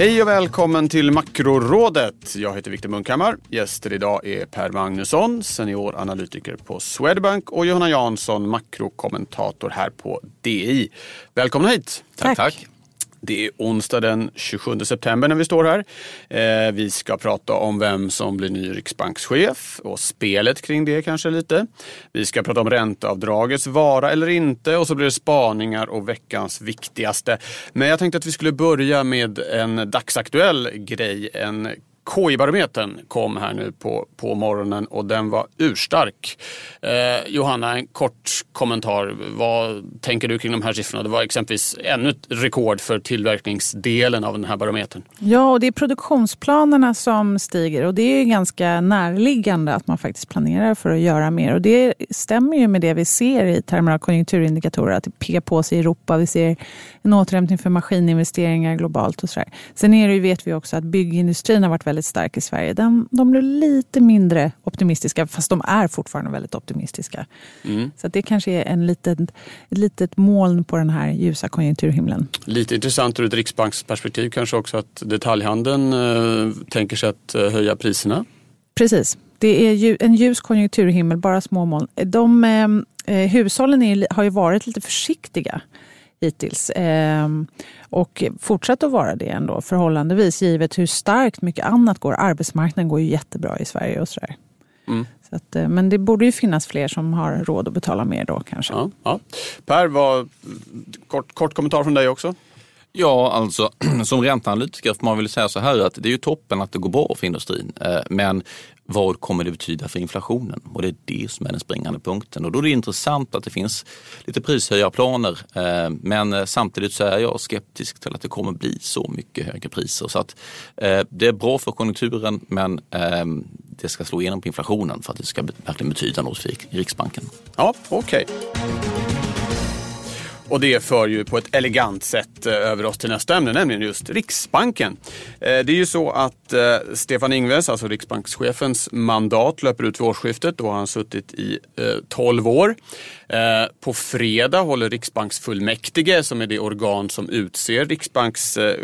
Hej och välkommen till Makrorådet. Jag heter Viktor Munkhammar. Gäster idag är Per Magnusson, senioranalytiker på Swedbank och Johanna Jansson, makrokommentator här på DI. Välkomna hit. Tack. tack. Det är onsdag den 27 september när vi står här. Eh, vi ska prata om vem som blir ny riksbankschef och spelet kring det kanske lite. Vi ska prata om ränteavdragets vara eller inte och så blir det spaningar och veckans viktigaste. Men jag tänkte att vi skulle börja med en dagsaktuell grej. En KI-barometern kom här nu på, på morgonen och den var urstark. Eh, Johanna, en kort kommentar. Vad tänker du kring de här siffrorna? Det var exempelvis ännu ett rekord för tillverkningsdelen av den här barometern. Ja, och det är produktionsplanerna som stiger och det är ganska närliggande att man faktiskt planerar för att göra mer. Och det stämmer ju med det vi ser i termer av konjunkturindikatorer, att det pekar på sig i Europa. Vi ser en återhämtning för maskininvesteringar globalt och sådär. Sen är det, vet vi också att byggindustrin har varit väldigt stark i Sverige. De, de blir lite mindre optimistiska, fast de är fortfarande väldigt optimistiska. Mm. Så det kanske är en liten, ett litet moln på den här ljusa konjunkturhimlen. Lite intressant ur ett riksbanksperspektiv kanske också att detaljhandeln eh, tänker sig att eh, höja priserna. Precis. Det är ju en ljus konjunkturhimmel, bara små moln. De, eh, eh hushållen är, har ju varit lite försiktiga hittills. Eh, och fortsatt att vara det ändå förhållandevis givet hur starkt mycket annat går. Arbetsmarknaden går ju jättebra i Sverige och sådär. Mm. Så att, eh, men det borde ju finnas fler som har råd att betala mer då kanske. Ja, ja. Per, vad, kort, kort kommentar från dig också. Ja, alltså som ränteanalytiker får man väl säga så här att det är ju toppen att det går bra för industrin. Eh, men vad kommer det betyda för inflationen? Och det är det som är den springande punkten. Och då är det intressant att det finns lite prishöjarplaner. Eh, men eh, samtidigt så är jag skeptisk till att det kommer bli så mycket högre priser. Så att det är bra för konjunkturen men ehm, det ska slå igenom på inflationen för att det ska verkligen betyda något för Riksbanken. Ja, okej. Okay. Och det för ju på ett elegant sätt eh, över oss till nästa ämne, nämligen just Riksbanken. Eh, det är ju så att eh, Stefan Ingves, alltså riksbankschefens mandat löper ut vid årsskiftet. Då har han suttit i 12 år. Eh, på fredag håller riksbanksfullmäktige, som är det organ som utser riksbanks, eh,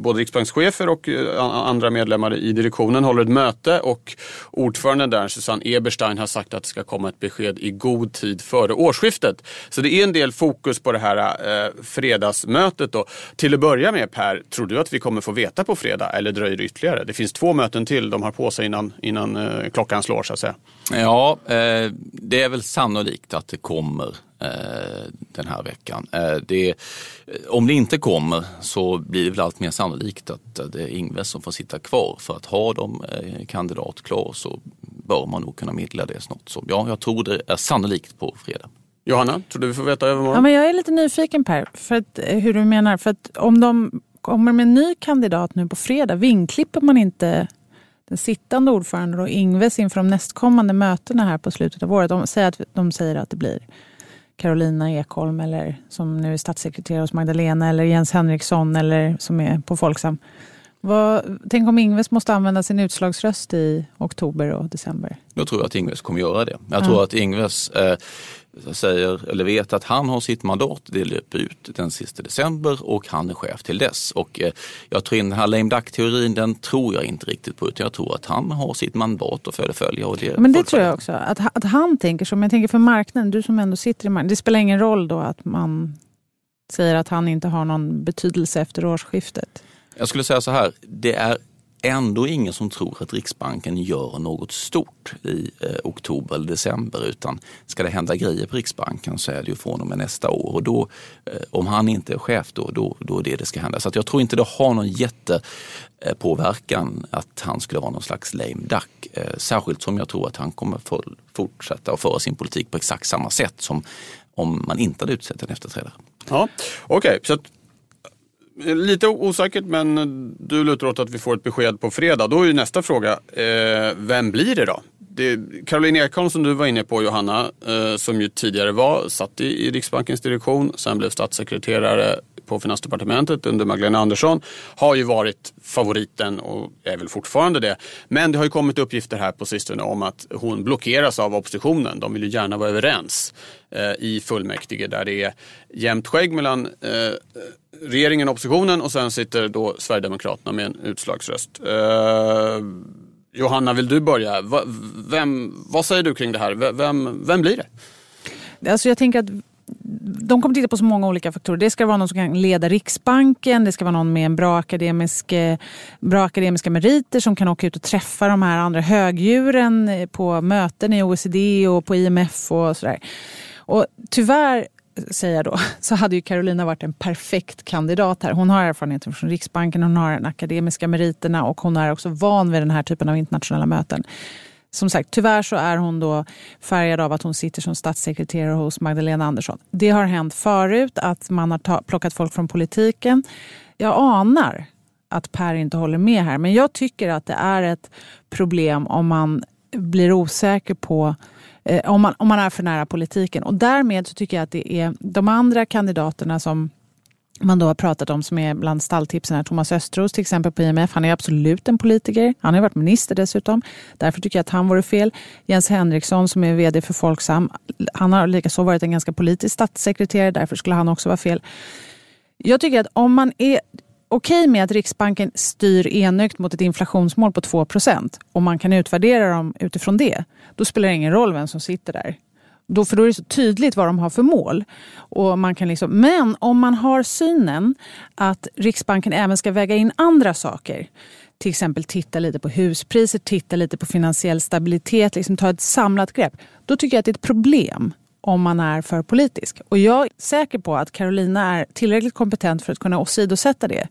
både riksbankschefer och eh, andra medlemmar i direktionen, håller ett möte och ordföranden där, Susanne Eberstein, har sagt att det ska komma ett besked i god tid före årsskiftet. Så det är en del fokus på det här fredagsmötet. Då. Till att börja med Per, tror du att vi kommer få veta på fredag eller dröjer det ytterligare? Det finns två möten till de har på sig innan, innan klockan slår så att säga. Ja, det är väl sannolikt att det kommer eh, den här veckan. Eh, det, om det inte kommer så blir det väl allt mer sannolikt att det är Ingves som får sitta kvar. För att ha de kandidat klar så bör man nog kunna meddela det snart. Så ja, jag tror det är sannolikt på fredag. Johanna, tror du vi får veta övermorgon? Ja, men jag är lite nyfiken Per, för att, eh, hur du menar. För att om de kommer med en ny kandidat nu på fredag, vinklipper man inte den sittande ordföranden och Ingves inför de nästkommande mötena här på slutet av året? De säger att, de säger att det blir Carolina Ekholm eller som nu är statssekreterare hos Magdalena eller Jens Henriksson eller som är på Folksam. Vad, tänk om Ingves måste använda sin utslagsröst i oktober och december? Jag tror att Ingves kommer göra det. Jag tror att Ingves eh, säger, eller vet att han har sitt mandat, det löper ut den sista december och han är chef till dess. Och eh, jag tror in den här lame duck-teorin, den tror jag inte riktigt på. Utan jag tror att han har sitt mandat att följa. Och det Men det tror jag också. Att, att han tänker så. Men jag tänker för marknaden, du som ändå sitter i marknaden. Det spelar ingen roll då att man säger att han inte har någon betydelse efter årsskiftet. Jag skulle säga så här, det är ändå ingen som tror att Riksbanken gör något stort i eh, oktober eller december utan ska det hända grejer på Riksbanken så är det ju från och med nästa år och då, eh, om han inte är chef då, då, då är det det ska hända. Så jag tror inte det har någon jättepåverkan eh, att han skulle vara någon slags lame duck. Eh, särskilt som jag tror att han kommer fortsätta att föra sin politik på exakt samma sätt som om man inte hade utsett en efterträdare. Ja, Okej, okay. Lite osäkert men du lutar åt att vi får ett besked på fredag. Då är ju nästa fråga, eh, vem blir det då? Det, Caroline Ekholm som du var inne på Johanna, eh, som ju tidigare var, satt i, i Riksbankens direktion, sen blev statssekreterare på Finansdepartementet under Magdalena Andersson har ju varit favoriten och är väl fortfarande det. Men det har ju kommit uppgifter här på sistone om att hon blockeras av oppositionen. De vill ju gärna vara överens eh, i fullmäktige där det är jämnt skägg mellan eh, regeringen och oppositionen och sen sitter då Sverigedemokraterna med en utslagsröst. Eh, Johanna, vill du börja? Vem, vad säger du kring det här? Vem, vem blir det? Alltså jag tänker att de kommer titta på så många olika faktorer. Det ska vara någon som kan leda Riksbanken, det ska vara någon med en bra, akademisk, eh, bra akademiska meriter som kan åka ut och träffa de här andra högdjuren eh, på möten i OECD och på IMF och sådär. Och tyvärr säga då, så hade ju Carolina varit en perfekt kandidat här. Hon har erfarenhet från Riksbanken, hon har den akademiska meriterna och hon är också van vid den här typen av internationella möten som sagt, tyvärr så är hon då färgad av att hon sitter som statssekreterare hos Magdalena Andersson. Det har hänt förut att man har plockat folk från politiken. Jag anar att Per inte håller med här, men jag tycker att det är ett problem om man blir osäker på eh, om, man, om man är för nära politiken. Och därmed så tycker jag att det är de andra kandidaterna som man då har pratat om som är bland stalltipsen. Här. Thomas Östros till exempel på IMF. Han är absolut en politiker. Han har varit minister dessutom. Därför tycker jag att han vore fel. Jens Henriksson som är vd för Folksam. Han har likaså varit en ganska politisk statssekreterare. Därför skulle han också vara fel. Jag tycker att om man är okej okay med att Riksbanken styr enögt mot ett inflationsmål på 2% och man kan utvärdera dem utifrån det, då spelar det ingen roll vem som sitter där. Då, för då är det så tydligt vad de har för mål. Och man kan liksom, men om man har synen att Riksbanken även ska väga in andra saker till exempel titta lite på huspriser, titta lite på finansiell stabilitet, liksom ta ett samlat grepp. Då tycker jag att det är ett problem om man är för politisk. Och jag är säker på att Carolina är tillräckligt kompetent för att kunna åsidosätta det.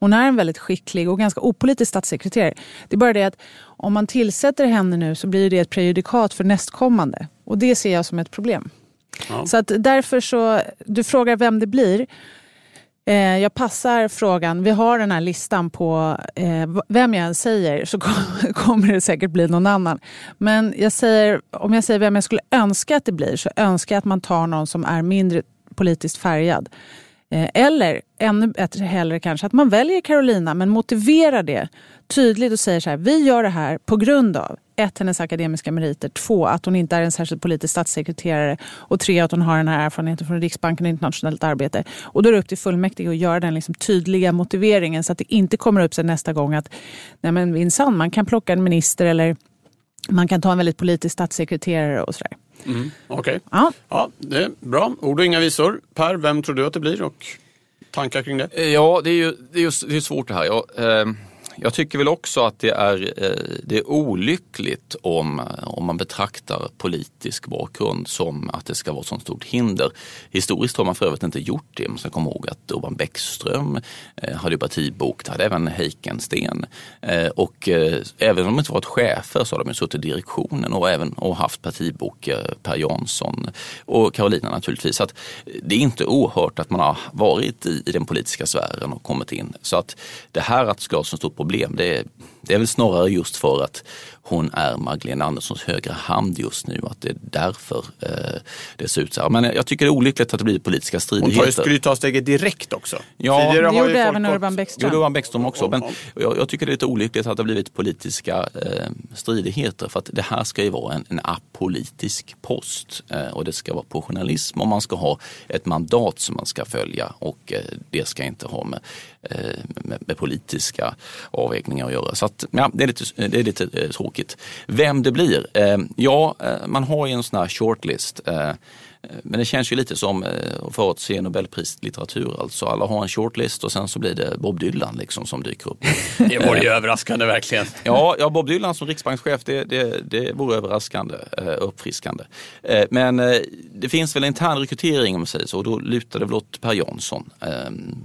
Hon är en väldigt skicklig och ganska opolitisk statssekreterare. Det är bara det att om man tillsätter henne nu så blir det ett prejudikat för nästkommande. Och det ser jag som ett problem. Ja. Så att därför så, du frågar vem det blir. Eh, jag passar frågan. Vi har den här listan på eh, vem jag än säger så kommer det säkert bli någon annan. Men jag säger, om jag säger vem jag skulle önska att det blir så önskar jag att man tar någon som är mindre politiskt färgad. Eh, eller ännu bättre hellre kanske att man väljer Carolina men motiverar det tydligt och säger så här, vi gör det här på grund av ett, hennes akademiska meriter, två, att hon inte är en särskild politisk statssekreterare och tre, att hon har den här erfarenheten från Riksbanken och internationellt arbete. Och då är det upp till fullmäktige att göra den liksom tydliga motiveringen så att det inte kommer upp sig nästa gång att nej men minsann, man kan plocka en minister eller man kan ta en väldigt politisk statssekreterare och sådär. Mm, Okej, okay. ja. ja, det är bra. Ord och inga visor. Per, vem tror du att det blir och tankar kring det? Ja, det är ju det är just, det är svårt det här. Jag, eh jag tycker väl också att det är, eh, det är olyckligt om, om man betraktar politisk bakgrund som att det ska vara ett sånt stort hinder. Historiskt har man för övrigt inte gjort det. Man ska komma ihåg att Urban Bäckström eh, hade partibok, det hade även Heikensten. Eh, och även om de inte varit chefer så har de suttit i direktionen och även och haft partibok, Per Jansson och Carolina naturligtvis. Så att det är inte oerhört att man har varit i, i den politiska sfären och kommit in. Så att det här att det ska vara så stort problem. Det är, det är väl snarare just för att hon är Magdalena Anderssons högra hand just nu. Att det är därför eh, det ser ut så här. Men jag tycker det är olyckligt att det blir politiska stridigheter. Hon skulle ju ta steget direkt också. Ja, Tidigare det gjorde även Urban Bäckström. Gjorde Urban Bäckström också. Men jag, jag, tycker det är lite olyckligt att det har blivit politiska eh, stridigheter. För att det här ska ju vara en, en apolitisk post. Eh, och det ska vara på journalism och man ska ha ett mandat som man ska följa. Och eh, det ska inte ha med, Eh, med, med, politiska avvägningar att göra. Så att, ja, det är lite, det är lite eh, tråkigt. Vem det blir? Eh, ja, man har ju en sån här shortlist. Eh, men det känns ju lite som att få ett se Nobelprislitteratur. Alltså alla har en shortlist och sen så blir det Bob Dylan liksom som dyker upp. Det vore ju överraskande verkligen. Ja, ja, Bob Dylan som riksbankschef det, det, det vore överraskande och uppfriskande. Men det finns väl intern rekrytering om man säger så och då lutar det väl åt Per Jansson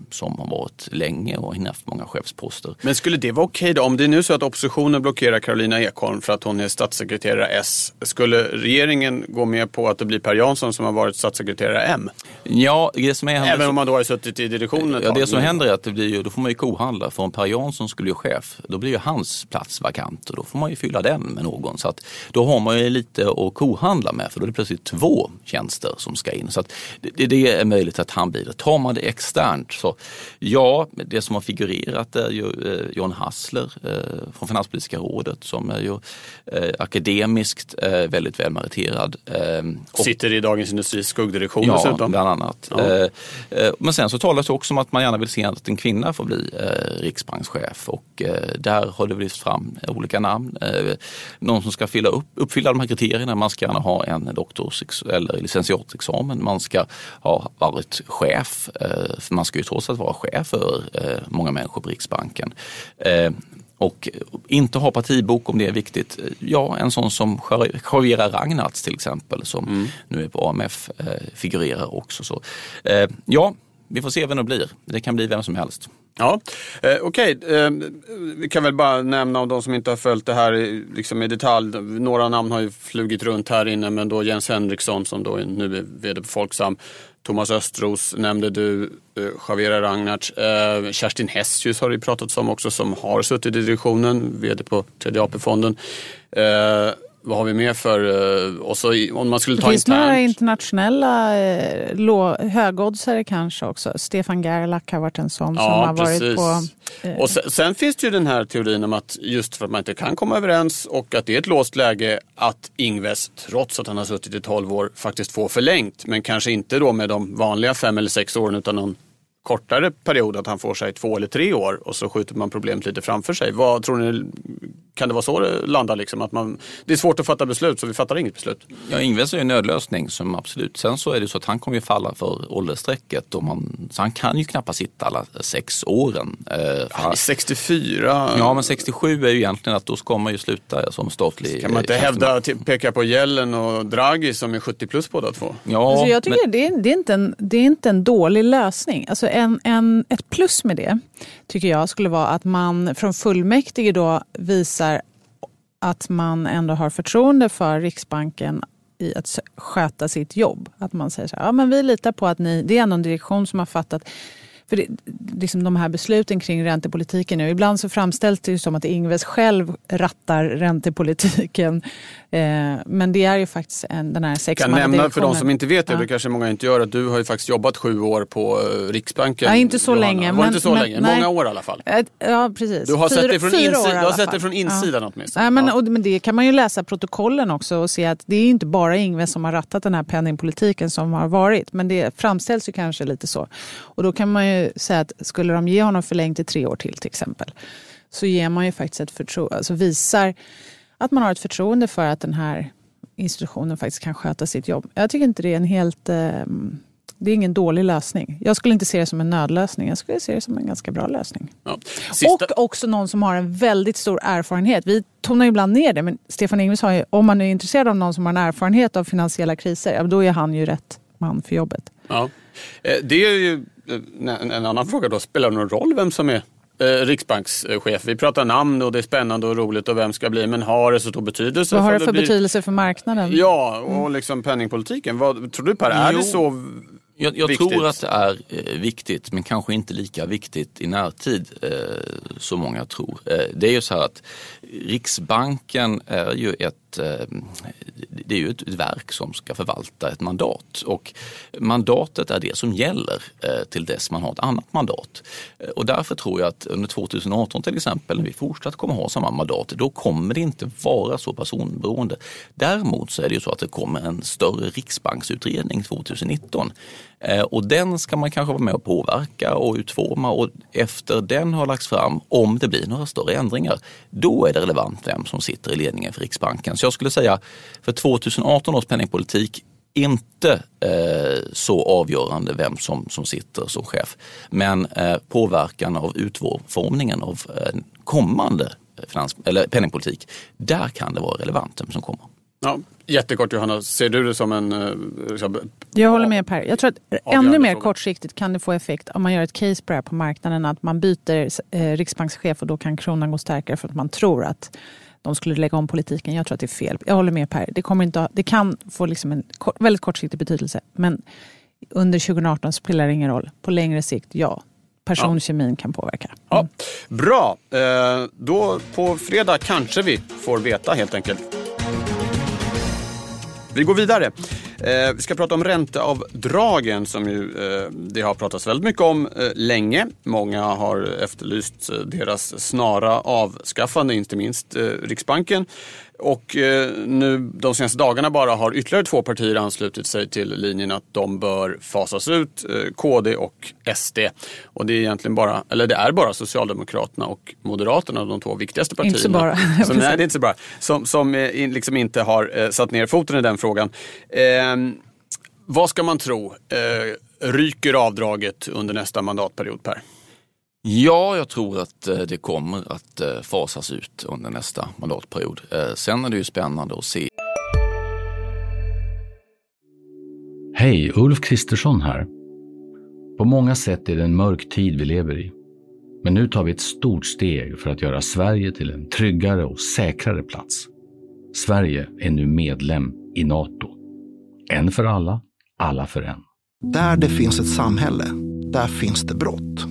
som har varit länge och haft många chefsposter. Men skulle det vara okej då? Om det är nu så att oppositionen blockerar Carolina Ekholm för att hon är statssekreterare S. Skulle regeringen gå med på att det blir Per Jansson som har varit statssekreterare M. Ja, det som är Även om man då har suttit i direktionen Ja, det som händer är att det blir ju, då får man ju kohandla. För om Per Jansson skulle bli chef, då blir ju hans plats vakant och då får man ju fylla den med någon. Så att då har man ju lite att kohandla med för då är det plötsligt två tjänster som ska in. Så att det, det är möjligt att han blir det. Tar man det externt så ja, det som har figurerat är ju eh, John Hassler eh, från Finanspolitiska rådet som är ju eh, akademiskt eh, väldigt välmeriterad. Eh, Sitter i Dagens Industris skuggdirektion Ja, dessutom. bland annat. Ja. Eh, eh, Men sen så talas det också om att man gärna vill se att en kvinna får bli eh, riksbankschef och där har det lyfts fram olika namn. Någon som ska fylla upp, uppfylla de här kriterierna. Man ska gärna ha en doktors eller licentiatexamen. Man ska ha varit chef, för man ska ju trots allt vara chef för många människor på Riksbanken. Och inte ha partibok om det är viktigt. Ja, en sån som Javiera Ragnarts till exempel som nu är på AMF eh, figurerar också. Så, eh, ja, vi får se vem det blir. Det kan bli vem som helst. Ja, eh, okej. Eh, vi kan väl bara nämna om de som inte har följt det här i- liksom i detalj. Några namn har ju flugit runt här inne, men då Jens Henriksson som då nu är vd på Folksam. Thomas Östros nämnde du, eh, Javiera Ragnarts. Eh, Kerstin Hessius har det pratats om också som har suttit i direktionen, vd på Tredje AP-fonden. Eh, vad har vi mer för, eh, och så om man skulle Det ta finns några internt. internationella eh, högoddsare kanske också. Stefan Gerlach har varit en sån som har varit på... eh, Och sen, sen finns det ju den här teorin om att just för att man inte kan komma överens och att det är ett låst läge att Ingves, trots att han har suttit i 12 år, faktiskt får förlängt. Men kanske inte då med de vanliga fem eller sex åren utan någon kortare period att han får sig två eller tre år och så skjuter man problemet lite framför sig. Vad tror ni, kan det vara så det landar liksom? Att man, det är svårt att fatta beslut så vi fattar inget beslut. Ja, Ingves är ju en nödlösning som absolut. Sen så är det så att han kommer ju falla för åldersstrecket. Och man, så han kan ju knappast sitta alla sex åren. Eh, Han är 64. Ja, men 67 är ju egentligen att då ska man ju sluta som statlig Kan man inte hävda, peka på Gällen och Draghi som är 70 plus båda två? Ja, Alltså jag tycker men- det, är, det, är inte en, det är inte en dålig lösning. Alltså en, en, ett plus med det tycker jag skulle vara att man från fullmäktige då visar att man ändå har förtroende för Riksbanken i att sköta sitt jobb. Att man säger så här, ja men vi litar på att ni, det är ändå en direktion som har fattat för det, liksom de här besluten kring räntepolitiken nu. Ibland så framställs det ju som att Ingves själv rattar räntepolitiken. Eh, men det är ju faktiskt en, den här kan sexmannadirektionen. nämna för de som inte vet det, Ja. det kanske många inte gör, att du har ju faktiskt jobbat sju år på eh, Riksbanken. Ja, inte så Johanna. länge, Var men- inte så men- länge? nej. Många år i alla fall. Eh, Ja, precis. Du har sett Fyra- det från, fyra insi- år i du alla har sett det från Ja. insidan åtminstone. Nej, men, Ja. och, men det kan man ju läsa protokollen också och se att det är inte bara Ingves som har rattat den här penningpolitiken som har varit. Men det framställs ju kanske lite så. Och då kan man ju säga att skulle de ge honom förlängt i tre år till till exempel. Så ger man ju faktiskt ett förtroende, alltså visar att man har ett förtroende för att den här institutionen faktiskt kan sköta sitt jobb. Jag tycker inte det är en helt... Eh, det är ingen dålig lösning. Jag skulle inte se det som en nödlösning. Jag skulle se det som en ganska bra lösning. Ja. Sista, Och också någon som har en väldigt stor erfarenhet. Vi tonar ju ibland ner det, men Stefan Ingves har ju, om man är intresserad av någon som har en erfarenhet av finansiella kriser, då är han ju rätt man för jobbet. ja. Eh, Det är ju eh, en, annan fråga då, spelar det någon roll vem som är eh, riksbankschef? Vi pratar namn och det är spännande och roligt och vem ska bli, men har det så stor betydelse? Vad har för det för blir- betydelse för marknaden? Ja, och liksom penningpolitiken. Vad, tror du Per, är Jo. det så Jag, jag viktigt? tror att det är viktigt men kanske inte lika viktigt i närtid eh, som många tror. Eh, det är ju så här att Riksbanken är ju ett, Eh, det är ju ett verk som ska förvalta ett mandat och mandatet är det som gäller eh, till dess man har ett annat mandat. Eh, och därför tror jag att under 2018 till exempel när vi fortsatt kommer ha samma mandat då kommer det inte vara så personberoende. Däremot så är det ju så att det kommer en större riksbanksutredning 2019 Eh, och den ska man kanske vara med och påverka och utforma och efter den har lagts fram, om det blir några större ändringar, då är det relevant vem som sitter i ledningen för Riksbanken. Så jag skulle säga för 2018 års penningpolitik inte eh, så avgörande vem som, som sitter som chef. Men eh, påverkan av utformningen av eh, kommande finans, eller penningpolitik, där kan det vara relevant vem som kommer. Ja, jättekort Johanna, ser du det som en... eh, liksom, Jag håller med Per. Jag tror att ännu mer fråga. kortsiktigt kan det få effekt om man gör ett case på det här på marknaden. Att man byter eh, riksbankschef och då kan kronan gå starkare för att man tror att de skulle lägga om politiken. Jag tror att det är fel. Jag håller med Per. Det, kommer inte, det kan få liksom en väldigt kortsiktig betydelse. Men under 2018 spelar det ingen roll. På längre sikt, ja. Personkemin ja. kan påverka. Mm. Ja. Bra. Eh, då på fredag kanske vi får veta helt enkelt. Vi går vidare. Eh, vi ska prata om ränteavdragen som ju, eh, det har pratats väldigt mycket om eh, länge. Många har efterlyst eh, deras snara avskaffande, inte minst eh, Riksbanken. Och eh, nu de senaste dagarna bara har ytterligare två partier anslutit sig till linjen att de bör fasas ut, KD och SD. Och det är egentligen bara, eller det är bara Socialdemokraterna och Moderaterna, de två viktigaste partierna. Inte så bara. som, nej, det är inte så bra. Som, som liksom inte har satt ner foten i den frågan. Eh, vad ska man tro? Eh, ryker avdraget under nästa mandatperiod, Per? Ja, jag tror att eh, det kommer att eh, fasas ut under nästa mandatperiod. Eh, sen är det ju spännande att se. Hej, Ulf Kristersson här. På många sätt är det en mörk tid vi lever i. Men nu tar vi ett stort steg för att göra Sverige till en tryggare och säkrare plats. Sverige är nu medlem i Nato. En för alla, alla för en. Där det finns ett samhälle, där finns det brott.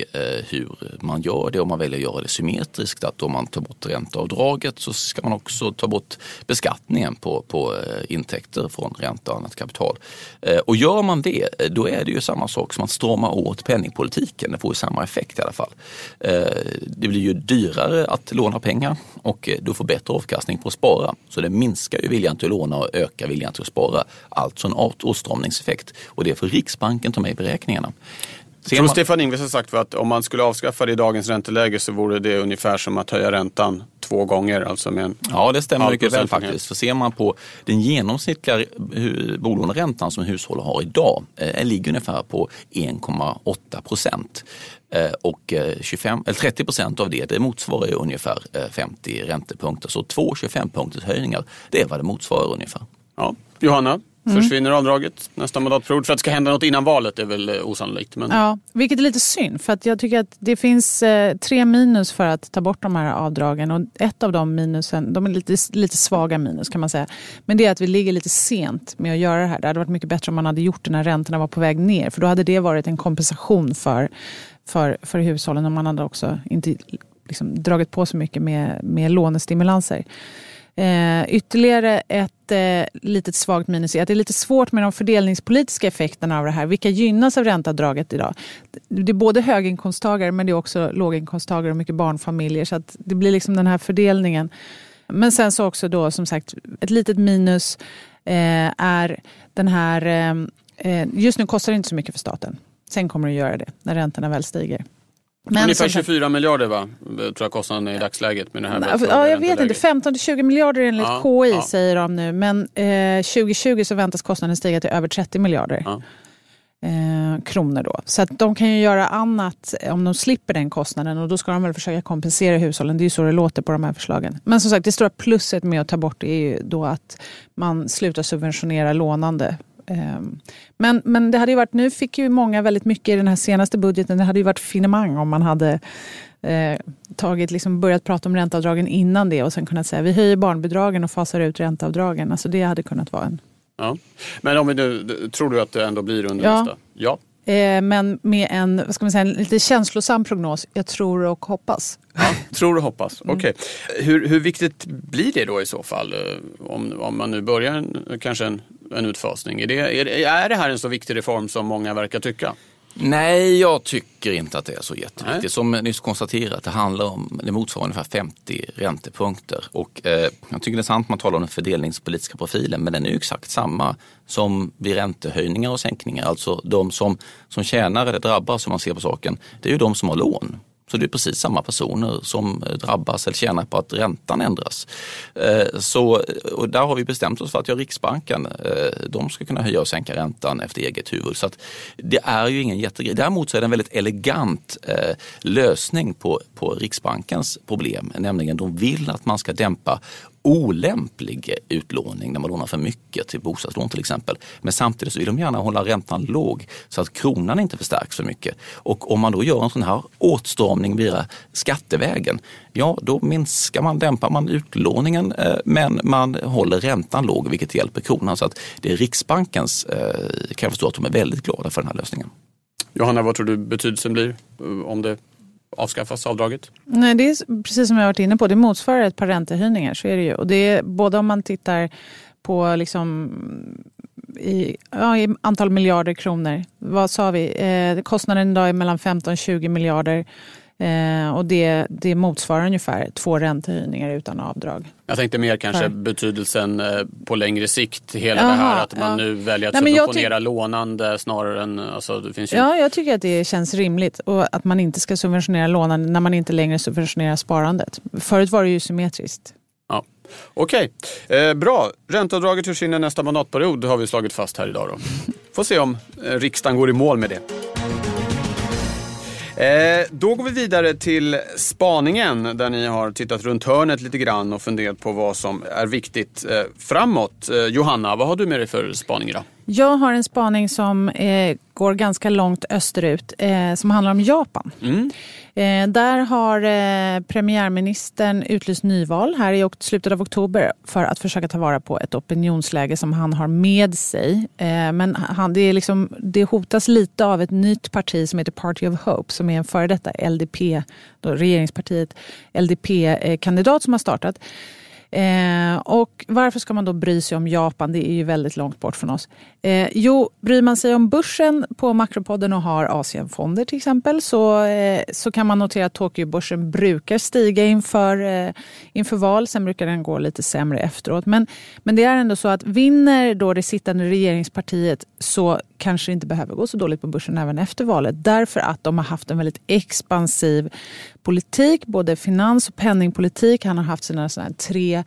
Eh, hur man gör det om man väljer att göra det symmetriskt. Att om man tar bort ränteavdraget så ska man också ta bort beskattningen på, på eh, intäkter från ränta och annat kapital. Eh, och gör man det, då är det ju samma sak som att strama åt penningpolitiken. Det får ju samma effekt i alla fall. Det blir ju dyrare att låna pengar och du får bättre avkastning på att spara. Så det minskar ju viljan till att låna och ökar viljan till att spara. Alltså en åtstramningseffekt. Och det får Riksbanken ta med i beräkningarna. Ser man... Stefan Ingves har sagt att om man skulle avskaffa det i dagens ränteläge så vore det ungefär som att höja räntan två gånger. Alltså med ja, det stämmer mycket väl faktiskt. För ser man på den genomsnittliga bolåneräntan som hushåll har idag, eh, ligger ungefär på 1,8 procent. Eh, och 25, eh, eller 30 procent av det, det motsvarar ungefär 50 eh, räntepunkter. Så två 25 punkters höjningar, det är vad det motsvarar ungefär. Ja. Johanna, Mm. Försvinner avdraget nästa mandatperiod? För att det ska hända något innan valet är väl eh, osannolikt. Men... Ja, vilket är lite synd. För att jag tycker att det finns eh, tre minus för att ta bort de här avdragen. Och ett av de minusen, de är lite, lite svaga minus kan man säga. Men det är att vi ligger lite sent med att göra det här. Det hade varit mycket bättre om man hade gjort det när räntorna var på väg ner. För då hade det varit en kompensation för, för, för hushållen. Och man hade också inte liksom, dragit på så mycket med, med lånestimulanser. Eh, ytterligare ett eh, litet svagt minus är att det är lite svårt med de fördelningspolitiska effekterna av det här. Vilka gynnas av ränteavdraget idag? Det är både höginkomsttagare men det är också låginkomsttagare och mycket barnfamiljer. Så att det blir liksom den här fördelningen. Men sen så också då som sagt ett litet minus eh, är den här... Eh, eh just nu kostar det inte så mycket för staten. Sen kommer det att göra det när räntorna väl stiger. Men Ungefär 24 miljarder va? tror jag kostnaden är i dagsläget. Med det här ja, jag vet inte. 15-20 miljarder enligt ja, KI ja. säger de nu. Men eh, 2020 så väntas kostnaden stiga till över 30 miljarder. Ja. Eh, kronor då. Så att de kan ju göra annat om de slipper den kostnaden och då ska de väl försöka kompensera hushållen. Det är ju så det låter på de här förslagen. Men som sagt, det stora plusset med att ta bort det är ju då att man slutar subventionera lånande men, men det hade ju varit, nu fick ju många väldigt mycket i den här senaste budgeten. Det hade ju varit finemang om man hade eh, tagit, liksom börjat prata om ränteavdragen innan det och sen kunnat säga vi höjer barnbidragen och fasar ut ränteavdragen. Alltså det hade kunnat vara en... Ja. Men om vi nu, tror du att det ändå blir under ja. nästa? Ja. Eh, men med en, vad ska man säga, en lite känslosam prognos. Jag tror och hoppas. Ja, tror och hoppas. Mm. Okej. Okay. Hur, hur viktigt blir det då i så fall? Eh, om, om man nu börjar en, kanske en, en utfasning. Är det, är, är det här en så viktig reform som många verkar tycka? Nej, jag tycker inte att det är så jätteviktigt. Nej. Som nyss konstaterat, det handlar om, det motsvarar ungefär 50 räntepunkter. Och eh, jag tycker det är sant att man talar om den fördelningspolitiska profilen, men den är ju exakt samma som vid räntehöjningar och sänkningar. Alltså de som, som tjänar eller drabbas, som man ser på saken, det är ju de som har lån. Så det är precis samma personer som eh, drabbas eller tjänar på att räntan ändras. Eh, så, och där har vi bestämt oss för att ja, Riksbanken, eh, de ska kunna höja och sänka räntan efter eget huvud. Så att det är ju ingen jättegrej. Däremot så är det en väldigt elegant lösning på, på Riksbankens problem. Nämligen de vill att man ska dämpa olämplig utlåning när man lånar för mycket till bostadslån till exempel. Men samtidigt så vill de gärna hålla räntan låg så att kronan inte förstärks för mycket. Och om man då gör en sån här åtstramning via skattevägen, ja då minskar man, dämpar man utlåningen eh, men man håller räntan låg vilket hjälper kronan. Så att det är Riksbankens, eh, kan jag förstå att de är väldigt glada för den här lösningen. Johanna, vad tror du betydelsen blir eh, om det avskaffas avdraget? Nej, det är precis som jag varit inne på. Det motsvarar ett par räntehöjningar. Så är det ju. Och det är både om man tittar på liksom i, ja, i antal miljarder kronor. Vad sa vi? Eh, kostnaden idag är mellan 15 och 20 miljarder. Eh, och det, det motsvarar ungefär två räntehöjningar utan avdrag. Jag tänkte mer kanske För. betydelsen eh, på längre sikt. Hela Aha, det här att man ja. nu väljer att Nej, subventionera lånande snarare än... Alltså, det finns ju... Ja, jag tycker att det känns rimligt. Och att man inte ska subventionera lånande när man inte längre subventionerar sparandet. Förut var det ju symmetriskt. Ja. Okej, okay. eh, bra. Ränteavdraget försvinner nästa mandatperiod har vi slagit fast här idag. Då. Får se om eh, riksdagen går i mål med det. Eh, då går vi vidare till spaningen där ni har tittat runt hörnet lite grann och funderat på vad som är viktigt eh, framåt. Eh, Johanna, vad har du med dig för spaning idag? Jag har en spaning som eh, går ganska långt österut eh, som handlar om Japan. Mm. Eh, där har eh, premiärministern utlyst nyval här i slutet av oktober för att försöka ta vara på ett opinionsläge som han har med sig. Eh, men han, det, är liksom, det hotas lite av ett nytt parti som heter Party of Hope som är en före detta LDP, då regeringspartiet LDP-kandidat som har startat. Eh, och varför ska man då bry sig om Japan? Det är ju väldigt långt bort från oss. Eh, jo, bryr man sig om börsen på Makropodden och har Asienfonder till exempel så, eh, så kan man notera att Tokyobörsen brukar stiga inför, eh, inför val. Sen brukar den gå lite sämre efteråt. Men, men det är ändå så att vinner då det sittande regeringspartiet så kanske det inte behöver gå så dåligt på börsen även efter valet. Därför att de har haft en väldigt expansiv politik, både finans och penningpolitik. Han har haft sina såna tre,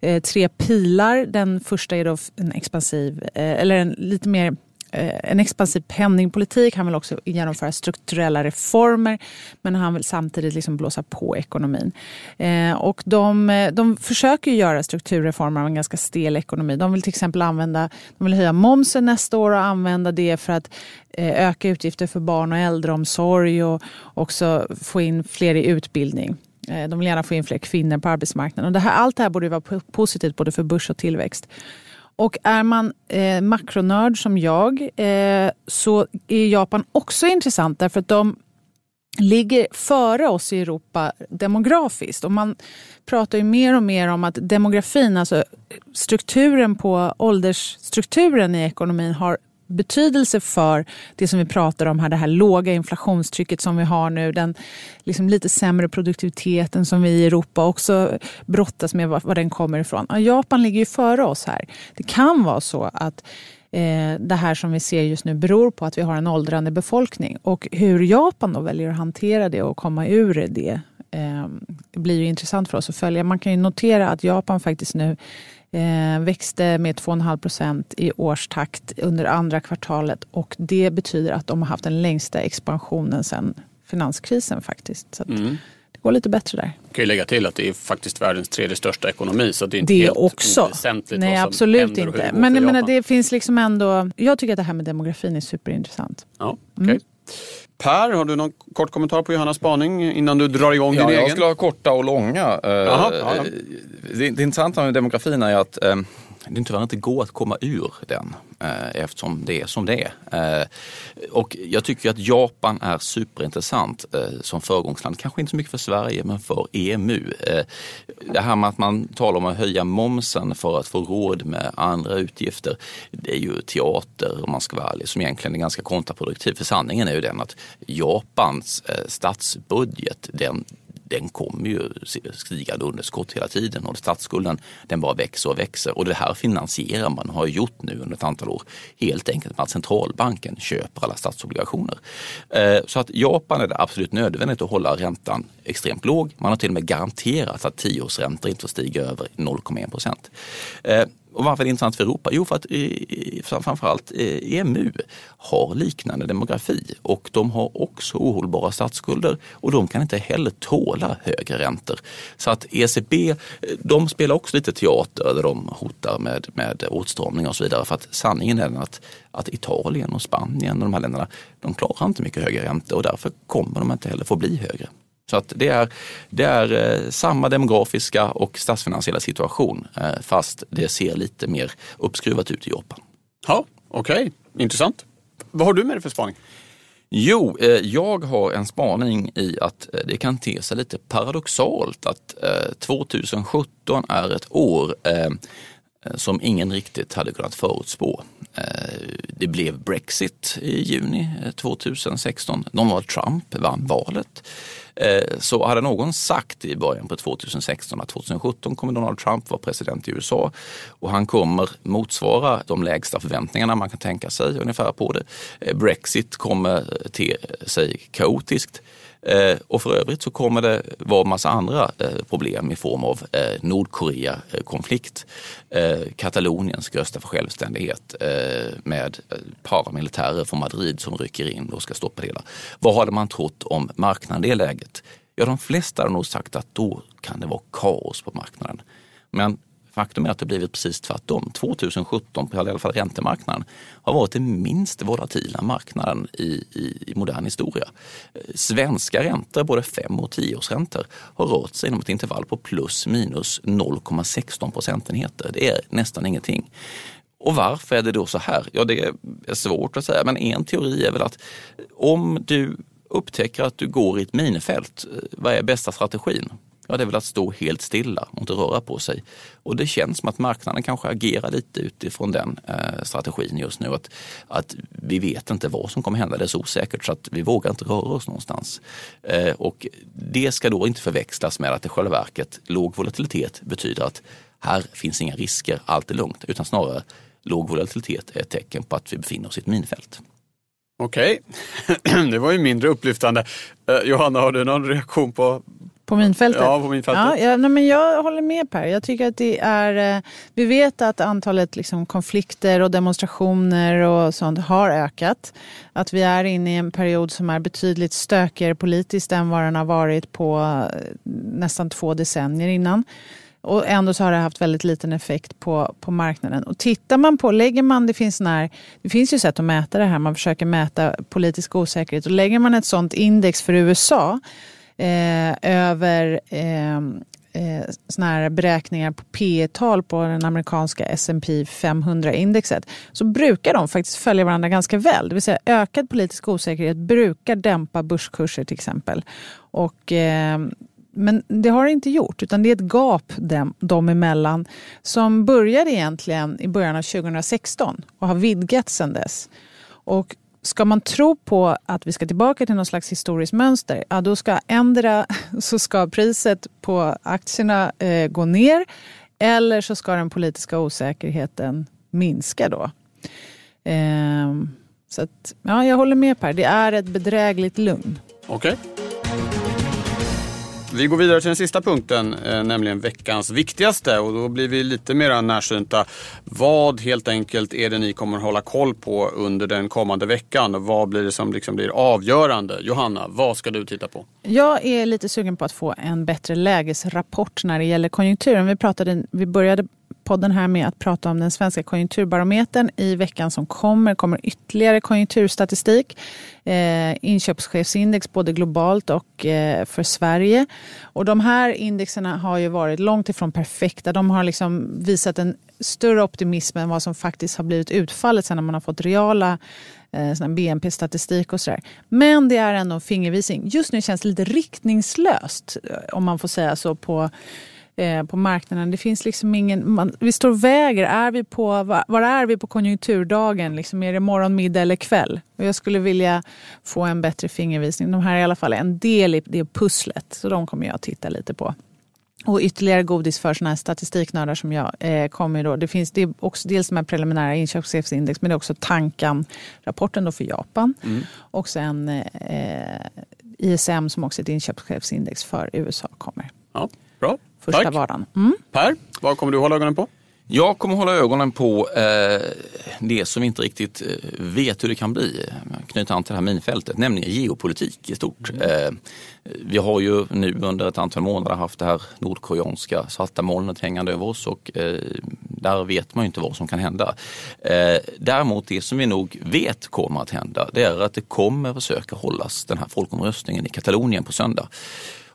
eh, tre pilar. Den första är då en expansiv, eh, eller en lite mer eh, en expansiv penningpolitik. Han vill också genomföra strukturella reformer men han vill samtidigt liksom blåsa på ekonomin. Eh, och de, eh, de försöker göra strukturreformer av en ganska stel ekonomi. De vill till exempel använda, de vill höja momsen nästa år och använda det för att eh, öka utgifter för barn och äldreomsorg och också få in fler i utbildning. Eh, de vill gärna få in fler kvinnor på arbetsmarknaden. Och det här, allt det här borde vara positivt både för börs och tillväxt. Och är man eh, makronörd som jag eh, så är Japan också intressant därför att de ligger före oss i Europa demografiskt. Och man pratar ju mer och mer om att demografin, alltså strukturen på åldersstrukturen i ekonomin har betydelse för det som vi pratar om här, det här låga inflationstrycket som vi har nu, den liksom lite sämre produktiviteten som vi i Europa också brottas med, var, var den kommer ifrån. Ja, Japan ligger ju före oss här. Det kan vara så att eh, det här som vi ser just nu beror på att vi har en åldrande befolkning. Och hur Japan då väljer att hantera det och komma ur det eh, blir ju intressant för oss att följa. Man kan ju notera att Japan faktiskt nu eh, växte med 2,5 procent i årstakt under andra kvartalet och det betyder att de har haft den längsta expansionen sedan finanskrisen faktiskt. Så mm. Det går lite bättre där. Jag kan ju lägga till att det är faktiskt världens tredje största ekonomi så det är inte det helt också. oväsentligt Nej, absolut inte. Men jag menar, det finns liksom ändå... Jag tycker att det här med demografin är superintressant. Ja, okay. Mm. Per, har du någon kort kommentar på Johannas spaning innan du drar igång ja, din jag egen? Jag skulle ha korta och långa. Aha, ja, ja. Det, det intressanta med demografin är att eh, det tyvärr inte går att komma ur den eh, eftersom det är som det är. Eh, och jag tycker att Japan är superintressant eh, som föregångsland. Kanske inte så mycket för Sverige men för EMU. Det här med att man talar om att höja momsen för att få råd med andra utgifter. Det är ju teater om man ska vara ärlig som egentligen är ganska kontraproduktiv. För sanningen är ju den att Japans statsbudget den den kommer ju stigande underskott hela tiden och statsskulden den bara växer och växer. Och det här finansierar man, har gjort nu under ett antal år, helt enkelt med att centralbanken köper alla statsobligationer. Eh, så att Japan är det absolut nödvändigt att hålla räntan extremt låg. Man har till och med garanterat att tioårsräntor inte får stiga över 0,1 procent. Eh, och varför är det intressant för Europa? Jo, för att eh, framförallt eh, EMU har liknande demografi och de har också ohållbara statsskulder och de kan inte heller tåla högre räntor. Så att ECB, eh, de spelar också lite teater där de hotar med, med åtstramning och så vidare. För att sanningen är den att, att Italien och Spanien och de här länderna, de klarar inte mycket högre räntor och därför kommer de inte heller få bli högre. Så att det är, det är eh, samma demografiska och statsfinansiella situation eh, fast det ser lite mer uppskruvat ut i Japan. Ja, Okej, okay. intressant. Vad har du med dig för spaning? Jo, eh, jag har en spaning i att det kan te sig lite paradoxalt att 2017 är ett år som ingen riktigt hade kunnat förutspå. Eh, det blev Brexit i juni eh, 2016. Donald Trump vann valet. Eh, så hade någon sagt i början på 2016 att 2017 kommer Donald Trump vara president i USA och han kommer motsvara de lägsta förväntningarna man kan tänka sig ungefär på det. Brexit kommer te sig kaotiskt. Eh, och för övrigt så kommer det vara massa andra eh, problem i form av eh, Nordkorea-konflikt. Katalonien ska rösta för självständighet med paramilitärer från Madrid som rycker in och ska stoppa det hela. Vad hade man trott om marknaden i det läget? Ja, de flesta har nog sagt att då kan det vara kaos på marknaden. Men faktum är att det blivit precis tvärtom. 2017 på i alla fall räntemarknaden har varit den minst volatila marknaden i, i, i modern historia. Svenska räntor, både fem och tioårsräntor, har rört sig inom ett intervall på plus minus 0,16 procentenheter. Det är nästan ingenting. Och varför är det då så här? Ja, det är svårt att säga, men en teori är väl att om du upptäcker att du går i ett minefält, eh, vad är bästa strategin? Ja, det är väl att stå helt stilla och inte röra på sig. Och det känns som att marknaden kanske agerar lite utifrån den eh, strategin just nu. Att, att vi vet inte vad som kommer hända, det är så osäkert så att vi vågar inte röra oss någonstans. Eh, och det ska då inte förväxlas med att i själva verket låg volatilitet betyder att här finns inga risker, allt är lugnt. Utan snarare låg volatilitet är ett tecken på att vi befinner oss i ett minfält. Okej, okay. det var ju mindre upplyftande. Eh, Johanna, har du någon reaktion på, på minfältet? Ja, på minfältet. Ja, ja, nej, men jag håller med Per. Jag tycker att det är... Eh, vi vet att antalet liksom, konflikter och demonstrationer och sånt har ökat. Att vi är inne i en period som är betydligt stökigare politiskt än vad den har varit på eh, nästan två decennier innan. Och ändå så har det haft väldigt liten effekt på, på marknaden. Och tittar man på, lägger man, det finns, när, det finns ju sätt att mäta det här, man försöker mäta politisk osäkerhet. Och lägger man ett sånt index för USA eh, över eh, eh, såna här beräkningar på P tal på den amerikanska S&P 500-indexet så brukar de faktiskt följa varandra ganska väl. Det vill säga ökad politisk osäkerhet brukar dämpa börskurser till exempel. Och eh, men det har det inte gjort, utan det är ett gap dem, dem emellan som började egentligen i början av 2016 och har vidgats sedan dess. Och ska man tro på att vi ska tillbaka till något slags historiskt mönster, ja, då ska ändra så ska priset på aktierna eh, gå ner eller så ska den politiska osäkerheten minska då. Eh, så att, ja, jag håller med Per, det är ett bedrägligt lugn. Okej. Okay. Vi går vidare till den sista punkten, eh, nämligen veckans viktigaste och då blir vi lite mer närsynta. Vad helt enkelt är det ni kommer att hålla koll på under den kommande veckan? Vad blir det som liksom blir avgörande? Johanna, vad ska du titta på? Jag är lite sugen på att få en bättre lägesrapport när det gäller konjunkturen. Vi, pratade, vi började podden här med att prata om den svenska konjunkturbarometern. I veckan som kommer kommer ytterligare konjunkturstatistik. Eh, inköpschefsindex både globalt och eh, för Sverige. Och de här indexerna har ju varit långt ifrån perfekta. De har liksom visat en större optimism än vad som faktiskt har blivit utfallet sen när man har fått reala eh, BNP-statistik och sådär. Men det är ändå en fingervisning. Just nu känns det lite riktningslöst, eh, om man får säga så, på eh, på marknaden. Det finns liksom ingen... Man, vi står och väger. Är vi på, var, var är vi på konjunkturdagen? Liksom, är det morgon, middag eller kväll? Och jag skulle vilja få en bättre fingervisning. De här är i alla fall en del i det pusslet. Så de kommer jag att titta lite på. Och ytterligare godis för såna här statistiknördar som jag. Eh, kommer då. Det finns det också dels de här preliminära inköpschefsindex men det är också Tankan-rapporten för Japan. Mm. Och sen eh, ISM som också är ett inköpschefsindex för USA. Första Tack. vardagen. Mm. Per, vad kommer du hålla ögonen på? Jag kommer hålla ögonen på eh, det som vi inte riktigt eh, vet hur det kan bli. Knyta an till det här minfältet, nämligen geopolitik i stort. Mm. Eh, vi har ju nu under ett antal månader haft det här nordkoreanska svarta molnet hängande över oss och eh, där vet man ju inte vad som kan hända. Eh, däremot det som vi nog vet kommer att hända det är att det kommer försöka hållas den här folkomröstningen i Katalonien på söndag.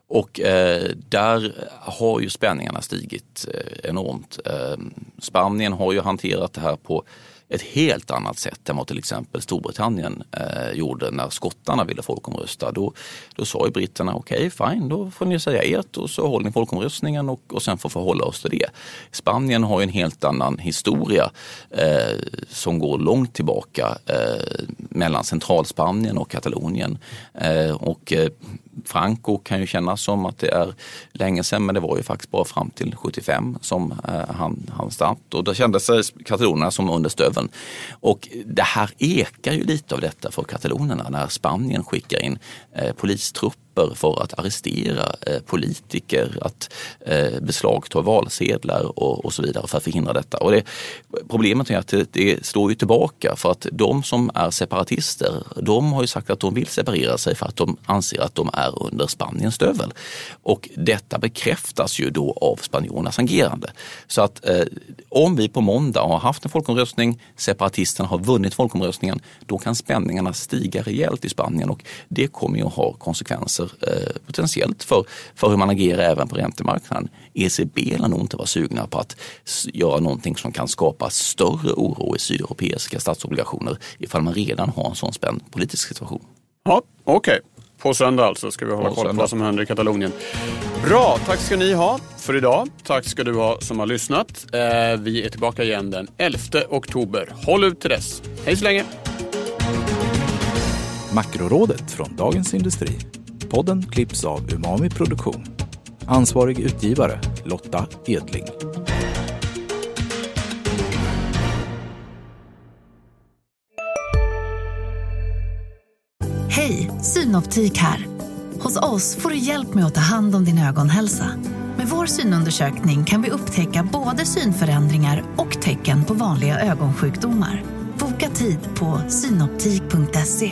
Och eh, där har ju spänningarna stigit eh, enormt. Eh, Spanien har ju hanterat det här på ett helt annat sätt än vad till exempel Storbritannien eh, gjorde när skottarna ville folkomrösta. Då, då sa ju britterna okej, okay, fine, då får ni säga ert och så håller ni folkomröstningen och, och sen får förhålla oss till det. Spanien har ju en helt annan historia eh, som går långt tillbaka eh, mellan centralspanien och Katalonien. Eh, och eh, Franco kan ju kännas som att det är länge sedan men det var ju faktiskt bara fram till 75 som eh, han, han stannat och då kände sig katalonerna som under stöveln. Och det här ekar ju lite av detta för katalonerna när Spanien skickar in eh, polistrupp papper för att arrestera eh, politiker, att eh, beslagta valsedlar och, och, så vidare för att förhindra detta. Och det, problemet är att det, det står ju tillbaka för att de som är separatister, de har ju sagt att de vill separera sig för att de anser att de är under Spaniens stövel. Och detta bekräftas ju då av spanjorernas agerande. Så att eh, om vi på måndag har haft en folkomröstning, separatisterna har vunnit folkomröstningen, då kan spänningarna stiga rejält i Spanien och det kommer ju att ha konsekvenser konsekvenser eh, potentiellt för, för hur man agerar även på räntemarknaden. ECB lär nog inte vara sugna på att göra någonting som kan skapa större oro i sydeuropeiska statsobligationer ifall man redan har en sån spänd politisk situation. Ja, Okej, okay. på söndag alltså ska vi hålla koll på vad som händer i Katalonien. Bra, tack ska ni ha för idag. Tack ska du ha som har lyssnat. Eh, vi är tillbaka igen den 11 oktober. Håll ut till dess. Hej så länge! Makrorådet från Dagens Industri Podden klipps av Umami Produktion. Ansvarig utgivare Lotta Edling. Hej, Synoptik här. Hos oss får du hjälp med att ta hand om din ögonhälsa. Med vår synundersökning kan vi upptäcka både synförändringar och tecken på vanliga ögonsjukdomar. Boka tid på synoptik.se.